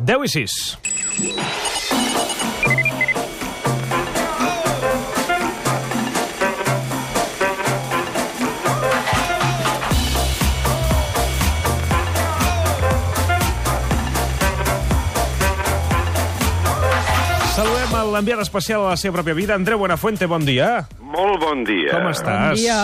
10 i 6. Saludem a l'enviat especial a la seva pròpia vida, Andreu Buenafuente, bon dia. Molt bon dia. Com estàs? dia.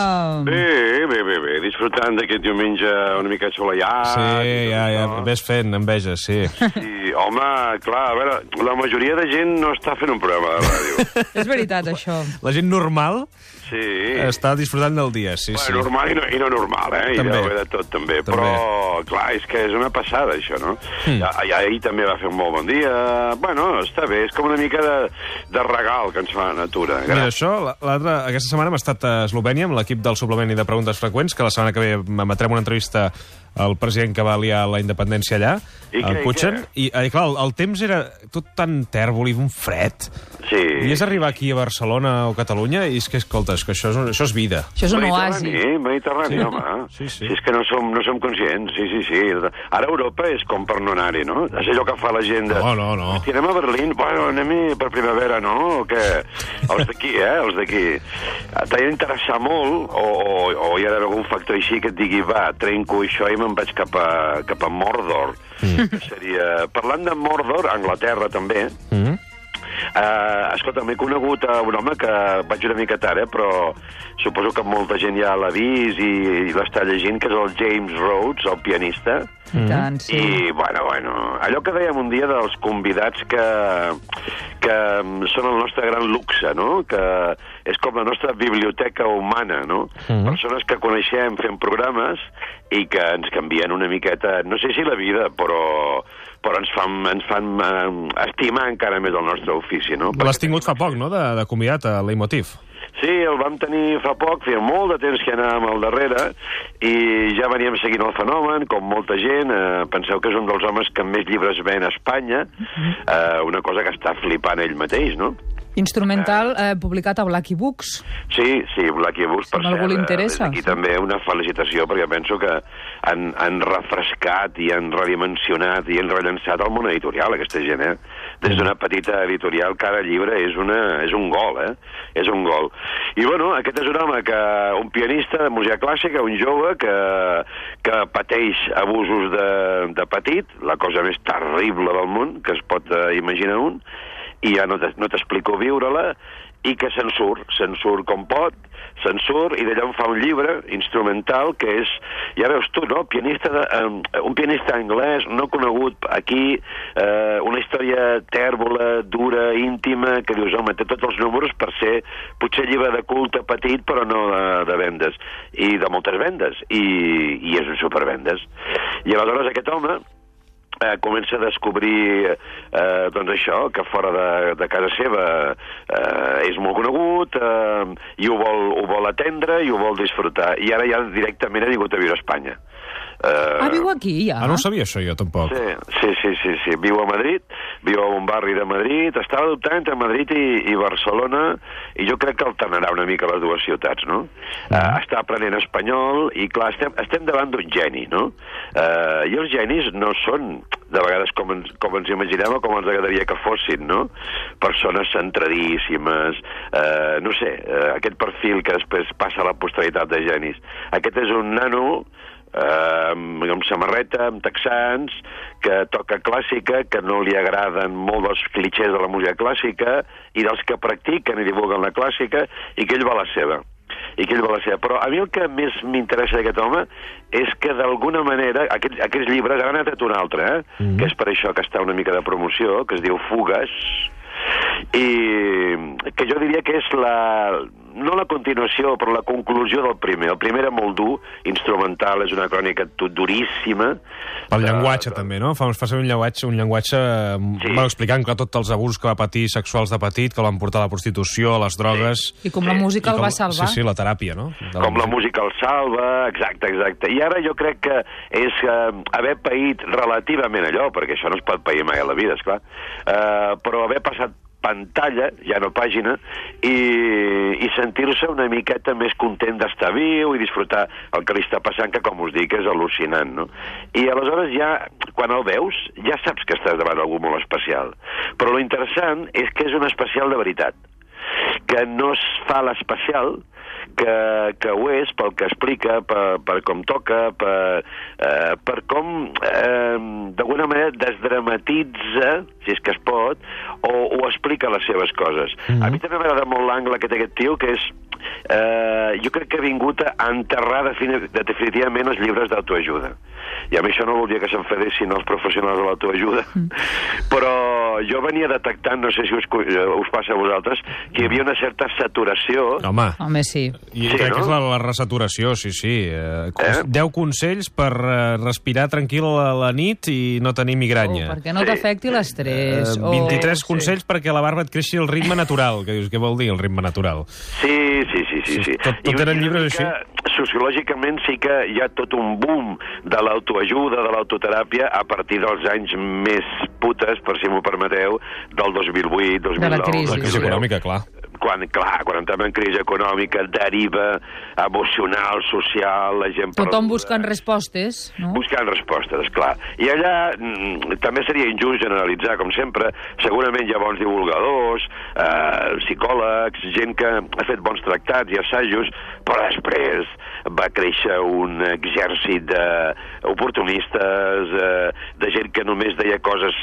Bé, bé, bé, bé. Disfrutant d'aquest diumenge una mica assolellat. Sí, ja, ja, no? ves fent enveja, sí. Sí, home, clar, a veure, la majoria de gent no està fent un programa de ràdio. És veritat, això. La gent normal Sí. està disfrutant del dia, sí, Bueno, sí. normal i no, i no normal, eh? També. I de tot, també. També. Però, clar, és que és una passada, això, no? Mm. Ja, ja, ahir també va fer un molt bon dia. Bueno, està bé, és com una mica de, de regal que ens fa la natura. Mira, això, la- l'altra, aquesta setmana hem estat a Eslovènia amb l'equip del suplement i de preguntes freqüents, que la setmana que ve emetrem una entrevista al president que va liar la independència allà, I el què, i Kutxen, i, eh, clar, el, el temps era tot tan tèrbol i un fred. Sí. I és arribar aquí a Barcelona o Catalunya i és que, escolta, és que això és, això és vida. Això és un oasi. Mediterrani, Mediterrani, Sí. home. Sí, sí. Si és que no som, no som conscients, sí, sí, sí. Ara Europa és com per no anar-hi, no? És allò que fa la gent de... No, no, no. Hosti, anem a Berlín, bueno, anem per primavera, no? O què? Els d'aquí, eh? Els d'aquí. T'ha d'interessar molt, o, o, o hi ha d'haver algun factor així que et digui, va, trenco això i me'n vaig cap a, cap a Mordor. Mm. Que seria... Parlant de Mordor, Anglaterra també, Mm? Uh, escolta, m'he conegut a un home que vaig una mica tard, eh, però suposo que molta gent ja l'ha vist i, i l'està llegint, que és el James Rhodes, el pianista. I tant, sí. I, bueno, bueno, allò que dèiem un dia dels convidats que, que mm, són el nostre gran luxe, no? Que és com la nostra biblioteca humana, no? Mhm. Persones que coneixem fent programes i que ens canvien una miqueta, no sé si la vida, però, però ens fan, ens fan eh, estimar encara més el nostre ofici, no? L'has tingut fa poc, no?, de, de convidat a Leitmotiv. Sí, el vam tenir fa poc, feia molt de temps que anàvem al darrere i ja veníem seguint el fenomen, com molta gent. Eh, penseu que és un dels homes que més llibres ven a Espanya, eh, una cosa que està flipant ell mateix, no? Instrumental eh, publicat a Blacky Books. Sí, sí, Blacky Books, Si per algú cert. eh, interessa, des d'aquí sí. també una felicitació, perquè penso que han, han refrescat i han redimensionat i han rellençat el món editorial, aquesta gent, eh? Des d'una petita editorial, cada llibre és, una, és un gol, eh? És un gol. I, bueno, aquest és un home que... un pianista de música clàssica, un jove que, que pateix abusos de, de petit, la cosa més terrible del món que es pot eh, imaginar un, i ja no t'explico viure-la, i que se'n surt, se'n surt com pot, se'n surt, i d'allà en fa un llibre instrumental que és, ja veus tu, no?, pianista de, eh, un pianista anglès no conegut aquí, eh, una història tèrbola, dura, íntima, que dius, home, té tots els números per ser potser llibre de culte petit, però no de, de vendes, i de moltes vendes, i, i és un supervendes. I aleshores aquest home, eh, comença a descobrir eh, doncs això, que fora de, de casa seva eh, és molt conegut eh, i ho vol, ho vol atendre i ho vol disfrutar. I ara ja directament ha vingut a viure a Espanya. Eh, Ah, viu aquí, ja? Ah, no ho sabia això jo, tampoc. Sí, sí, sí, sí, sí. Viu a Madrid, viu a un barri de Madrid, estava dubtant entre Madrid i, i Barcelona, i jo crec que alternarà una mica les dues ciutats, no? Uh, està aprenent espanyol, i clar, estem, estem davant d'un geni, no? Uh, I els genis no són, de vegades, com ens, com ens imaginem o com ens agradaria que fossin, no? Persones centradíssimes, uh, no sé, uh, aquest perfil que després passa a la posteritat de genis. Aquest és un nano eh, amb, samarreta, amb texans, que toca clàssica, que no li agraden molt dels clitxers de la música clàssica i dels que practiquen i divulguen la clàssica i que ell va a la seva i que ell va a la seva. Però a mi el que més m'interessa d'aquest home és que d'alguna manera, aquests, aquests llibres, ara n'ha tret un altre, eh? Mm -hmm. que és per això que està una mica de promoció, que es diu Fugues, i que jo diria que és la no la continuació, però la conclusió del primer. El primer era molt dur, instrumental, és una crònica tu- duríssima. El de- llenguatge, de- també, no? Fa, fa servir un llenguatge, un llenguatge Sí. sí. bueno, explicant que tots els abusos que va patir sexuals de petit, que el van portar a la prostitució, a les drogues... I com la música i el com, va salvar. Sí, sí, la teràpia, no? De com la música el salva, exacte, exacte. I ara jo crec que és eh, haver paït relativament allò, perquè això no es pot pair mai a la vida, esclar, eh, però haver passat pantalla, ja no pàgina, i, i sentir-se una miqueta més content d'estar viu i disfrutar el que li està passant, que com us dic és al·lucinant, no? I aleshores ja, quan el veus, ja saps que estàs davant d'algú molt especial. Però lo interessant és que és un especial de veritat que no es fa l'especial, que, que ho és pel que explica, per, per com toca, per, eh, per com eh, d'alguna manera desdramatitza, si és que es pot, o, o explica les seves coses. Mm -hmm. A mi també m'agrada molt l'angle que té aquest tio, que és eh, jo crec que ha vingut a enterrar defini definitivament els llibres d'autoajuda. I a mi això no voldria que s'enfadessin els professionals de l'autoajuda, mm. però jo venia detectant, no sé si us, us passa a vosaltres, que hi havia una certa saturació... Home, Home, sí. i Sí, crec no? que és la, la resaturació, sí, sí. Eh, Eh? 10 consells per eh, respirar tranquil a la nit i no tenir Oh, migranya. perquè no t'afecti l'estrès. Eh, o- 23 sí. consells perquè la barba et creixi al ritme natural. Que dius, què vol dir el ritme natural? Sí, sí, sí, sí. Sí, sí. tot- tot I eren llibres mica, Sociològicament sí que hi ha tot un boom de l'autoajuda, de l'autoteràpia, a partir dels anys més putes, per si m'ho permeteu, del 2008, 2009... De la crisi, La crisi econòmica, clar. Quan, clar, quan entrem en crisi econòmica, deriva emocional, social, la gent... Tothom perduda. buscant respostes, no? Buscant respostes, clar. I allà mm, també seria injust generalitzar, com sempre. Segurament hi ha bons divulgadors, eh, psicòlegs, gent que ha fet bons tractats i assajos, però després va créixer un exèrcit d'oportunistes, eh, de gent que només deia coses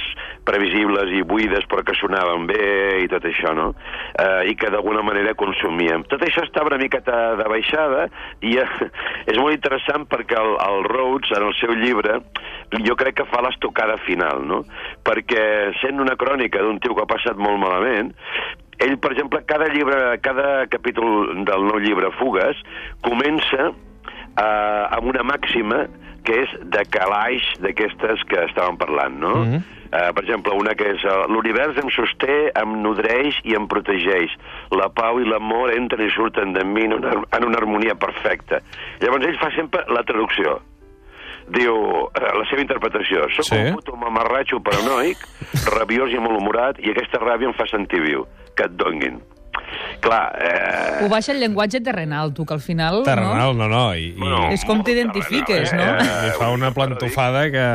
previsibles i buides però que sonaven bé i tot això, no? Eh, I que d'alguna manera consumíem. Tot això estava una miqueta de baixada i eh, és molt interessant perquè el, el Rhodes, en el seu llibre, jo crec que fa l'estocada final, no? Perquè sent una crònica d'un tio que ha passat molt malament, ell, per exemple, cada llibre, cada capítol del nou llibre, Fugues, comença eh, amb una màxima que és de calaix d'aquestes que estàvem parlant, no? Mm -hmm. eh, per exemple, una que és eh, l'univers em sosté, em nodreix i em protegeix. La pau i l'amor entren i surten de mi en una, en una harmonia perfecta. Llavors ell fa sempre la traducció. Diu, eh, la seva interpretació, soc Sí. un puto mamarratxo paranoic, rabiós i malhumorat, i aquesta ràbia em fa sentir viu. Que et donguin. Clar, eh... Ho baixa el llenguatge terrenal, tu, que al final... Terrenal, no, no. I, i, Bueno, És com t'identifiques, no? i fa una plantofada que...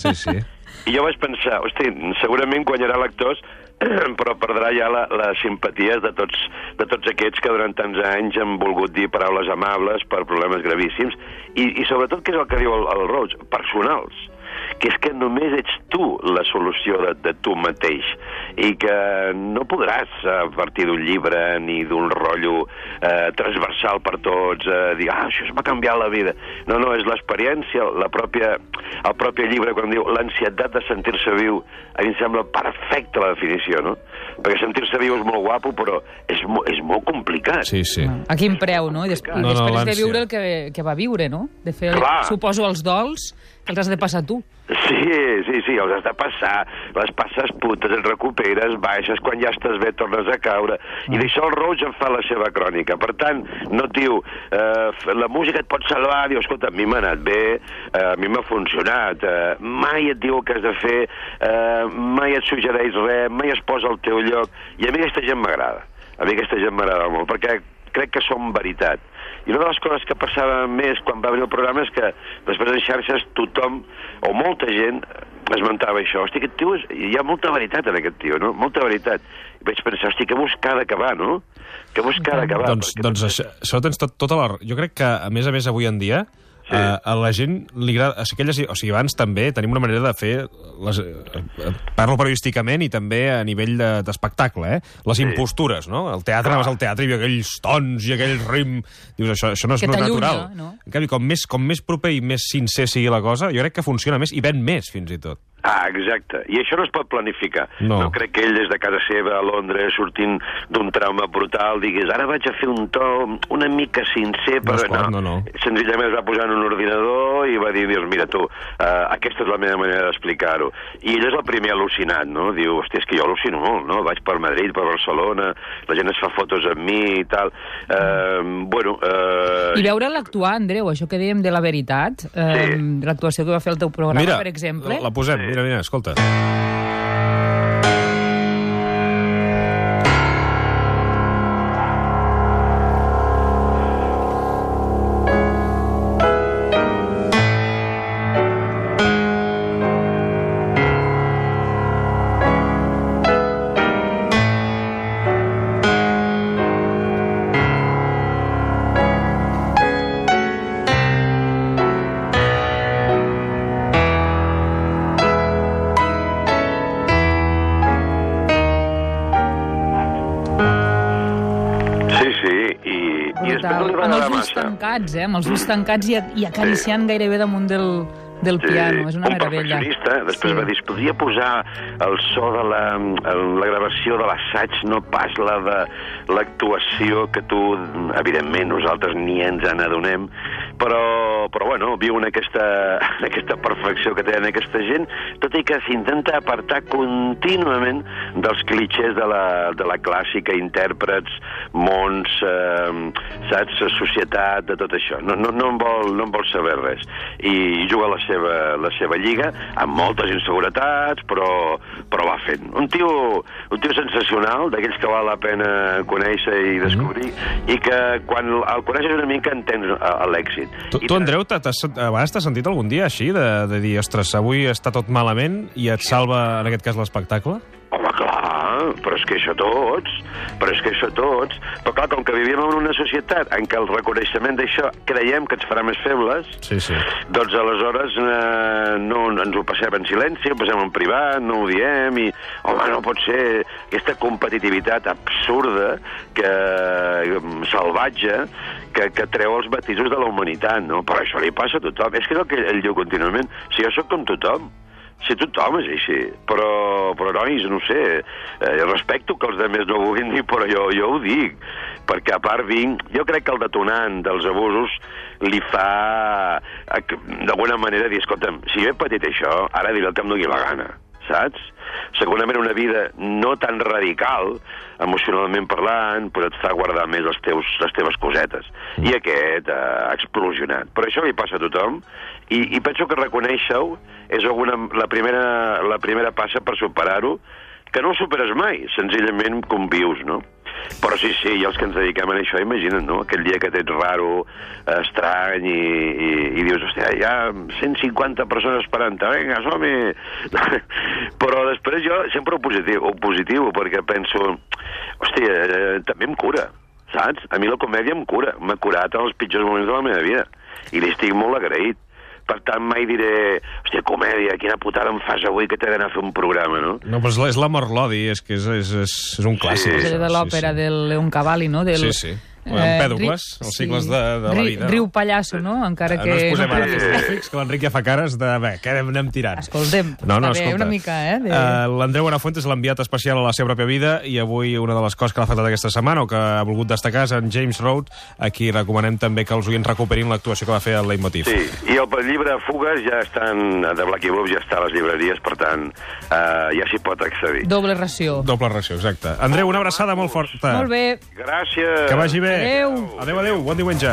Sí, sí. I jo vaig pensar, hosti, segurament guanyarà lectors, però perdrà ja la, les simpaties de tots, de tots aquests que durant tants anys han volgut dir paraules amables per problemes gravíssims, i, i sobretot, què és el que diu el, el Roig? Personals que és que només ets tu la solució de, de tu mateix i que no podràs a partir d'un llibre ni d'un rotllo eh, transversal per tots eh, dir, ah, això m'ha canviat la vida no, no, és l'experiència la pròpia, el propi llibre quan diu l'ansietat de sentir-se viu a mi em sembla perfecta la definició no? perquè sentir-se viu és molt guapo però és, mo és molt complicat Sí, sí. A quin preu, no? I, des No, no, després de viure el que, que va viure, no? De fer, Clar. suposo, els dols els has de passar tu. Sí, sí, sí, els has de passar, les passes putes, et recuperes, baixes, quan ja estàs bé tornes a caure, i d'això el Roig en fa la seva crònica. Per tant, no et diu, eh, la música et pot salvar, diu, escolta, a mi m'ha anat bé, eh, a mi m'ha funcionat, eh, mai et diu que has de fer, eh, mai et suggereix res, mai es posa al teu lloc, i a mi aquesta gent m'agrada, a mi aquesta gent m'agrada molt, perquè crec que són veritat. I una de les coses que passava més quan va venir el programa és que després en xarxes tothom, o molta gent, esmentava això. Hosti, aquest tio, és... hi ha molta veritat en aquest tio, no? Molta veritat. I vaig pensar, hosti, que buscar d'acabar, no? Que buscar d'acabar. Doncs, perquè- doncs això, això tens tot, tota la... Jo crec que, a més a més, avui en dia, sí. eh, a la gent li agrada... O sigui, aquelles, o sigui, abans també tenim una manera de fer... Les, eh, eh, parlo periodísticament i també a nivell de- d'espectacle, eh? Les Sí. impostures, no? Al teatre, anaves al teatre i hi havia aquells tons i aquell rim... Dius, això, això no és Que t'allunya, natural. no? En canvi, com més, com més proper i més sincer sigui la cosa, jo crec que funciona més i ven més, fins i tot. Ah, exacte. I això no es pot planificar. No. no crec que ell des de casa seva a Londres, sortint d'un trauma brutal, digués ara vaig a fer un to una mica sincer, però esclar, no, no. Senzillament es va posar en un ordinador i va dir, dius, mira tu, uh, aquesta és la meva manera d'explicar-ho. I ell és el primer al·lucinat, no? Diu, hòstia, és que jo al·lucino molt, no? Vaig per Madrid, per Barcelona, la gent es fa fotos amb mi i tal. Uh, bueno... Uh, I veure'l actuar, Andreu, això que dèiem de la veritat, eh, Sí. l'actuació que va fer el teu programa, mira, per exemple... la posem, mira, mira, escolta. Tancats, eh? Amb els ulls tancats i, i acariciant gairebé damunt del, del piano. És una un meravella. perfeccionista. Després Sí. va dir, podria posar el so de la, la gravació de l'assaig, no pas la de l'actuació que tu, evidentment, nosaltres ni ens n'adonem, però, però bueno, viu en aquesta, en aquesta perfecció que tenen aquesta gent, tot i que s'intenta apartar contínuament dels clitxers de la, de la clàssica, intèrprets, mons, eh, saps, societat, de tot això. No, no, no, en vol, no en vol saber res. I juga la seva, la seva lliga amb moltes inseguretats, però, però va fent. Un tio, un tio sensacional, d'aquells que val la pena conèixer i descobrir, i que quan el coneixes una mica entens eh, l'èxit. Tu, tu Andreu, a vegades t'has sentit algun dia així, de, de dir, ostres, avui està tot malament i et salva, en aquest cas, l'espectacle? Però és que això tots, però és que això tots. Però clar, com que vivim en una societat en què el reconeixement d'això creiem que ens farà més febles, Sí, sí. doncs aleshores eh, no ens ho passem en silenci, ho passem en privat, no ho diem, i, home, no pot ser aquesta competitivitat absurda, que mm, salvatge, que, que treu els matisos de la humanitat, no? Però això li passa a tothom. És que és el que ell diu contínuament. Si jo sóc com tothom, si tothom és així, però, però nois, no sé, eh, respecto que els altres no ho vulguin dir, però jo, jo ho dic, perquè a part vinc, jo crec que el detonant dels abusos li fa, eh, d'alguna manera, dir, escolta'm, si jo he patit això, ara diré el que em doni la gana, saps? Segurament una vida no tan radical, emocionalment parlant, però et fa guardar més els teus, les teves cosetes. I aquest eh, ha explosionat. Però això li passa a tothom, i, i penso que reconèixer-ho és alguna, la, primera, la primera passa per superar-ho, que no ho superes mai, senzillament convius, no? Però sí, sí, i els que ens dediquem a això, imagina't, no? Aquell dia que t'ets raro, estrany, i, i, i dius, hòstia, hi ha 150 persones esperant-te, vinga, som-hi! Però després jo sempre ho positiu, ho positiu perquè penso, hòstia, eh, també em cura, saps? A mi la comèdia em cura, m'ha curat en els pitjors moments de la meva vida, i li estic molt agraït. Per tant, mai diré, hòstia, comèdia, quina putada em fas avui que t'he d'anar a fer un programa, no? No, però és, la- és l'amor l'odi, és que és, és, és, és un clàssic. Sí, És de l'òpera del Leon Cavalli, no? Del, Sí, sí. Empèdocles, els cicles de, de la vida. Riu no? pallasso, no? Encara no que... ens posem ara no- filosòfics, que l'Enric ja fa cares de... Bé, què anem tirant? Escoltem, No, no, escolta. una mica, eh? De... Uh, L'Andreu Buenafuente és l'enviat especial a la seva pròpia vida i avui una de les coses que l'ha faltat aquesta setmana o que ha volgut destacar és en James Road, a qui recomanem també que els oients recuperin l'actuació que va fer al Leitmotiv. Sí, i el llibre Fugues ja estan, de Blacky Blue ja està a les llibreries, per tant, eh, ja s'hi pot accedir. Doble ració. Doble ració, exacte. Andreu, una abraçada molt forta. Molt bé. Gràcies. Que vagi bé. Adéu. Adéu, adéu. Bon diumenge.